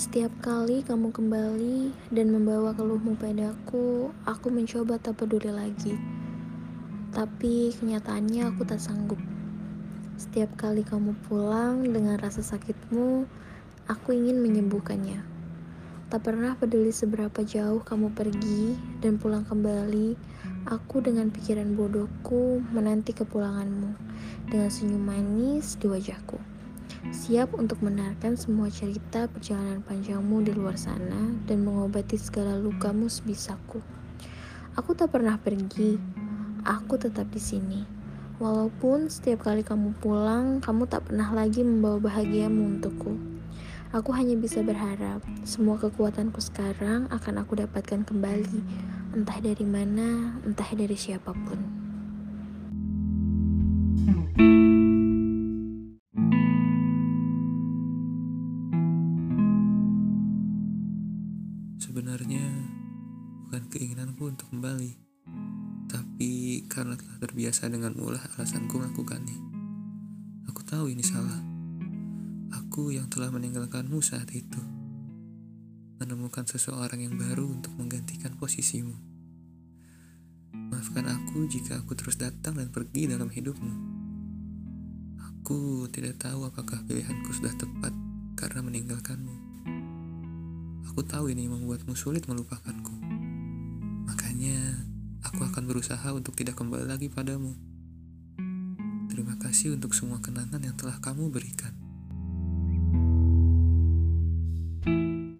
Setiap kali kamu kembali dan membawa keluhmu padaku, aku mencoba tak peduli lagi. Tapi kenyataannya aku tak sanggup. Setiap kali kamu pulang dengan rasa sakitmu, aku ingin menyembuhkannya. Tak pernah peduli seberapa jauh kamu pergi dan pulang kembali, aku dengan pikiran bodohku menanti kepulanganmu dengan senyum manis di wajahku siap untuk mendengarkan semua cerita perjalanan panjangmu di luar sana dan mengobati segala lukamu sebisaku. Aku tak pernah pergi, aku tetap di sini. Walaupun setiap kali kamu pulang, kamu tak pernah lagi membawa bahagiamu untukku. Aku hanya bisa berharap semua kekuatanku sekarang akan aku dapatkan kembali, entah dari mana, entah dari siapa pun. Sebenarnya bukan keinginanku untuk kembali, tapi karena telah terbiasa dengan ulah alasanku melakukannya. Aku tahu ini salah. Aku yang telah meninggalkanmu saat itu. Menemukan seseorang yang baru untuk menggantikan posisimu. Maafkan aku jika aku terus datang dan pergi dalam hidupmu. Aku tidak tahu apakah pilihanku sudah tepat karena meninggalkanmu. Aku tahu ini membuatmu sulit melupakanku. Makanya, aku akan berusaha untuk tidak kembali lagi padamu. Terima kasih untuk semua kenangan yang telah kamu berikan.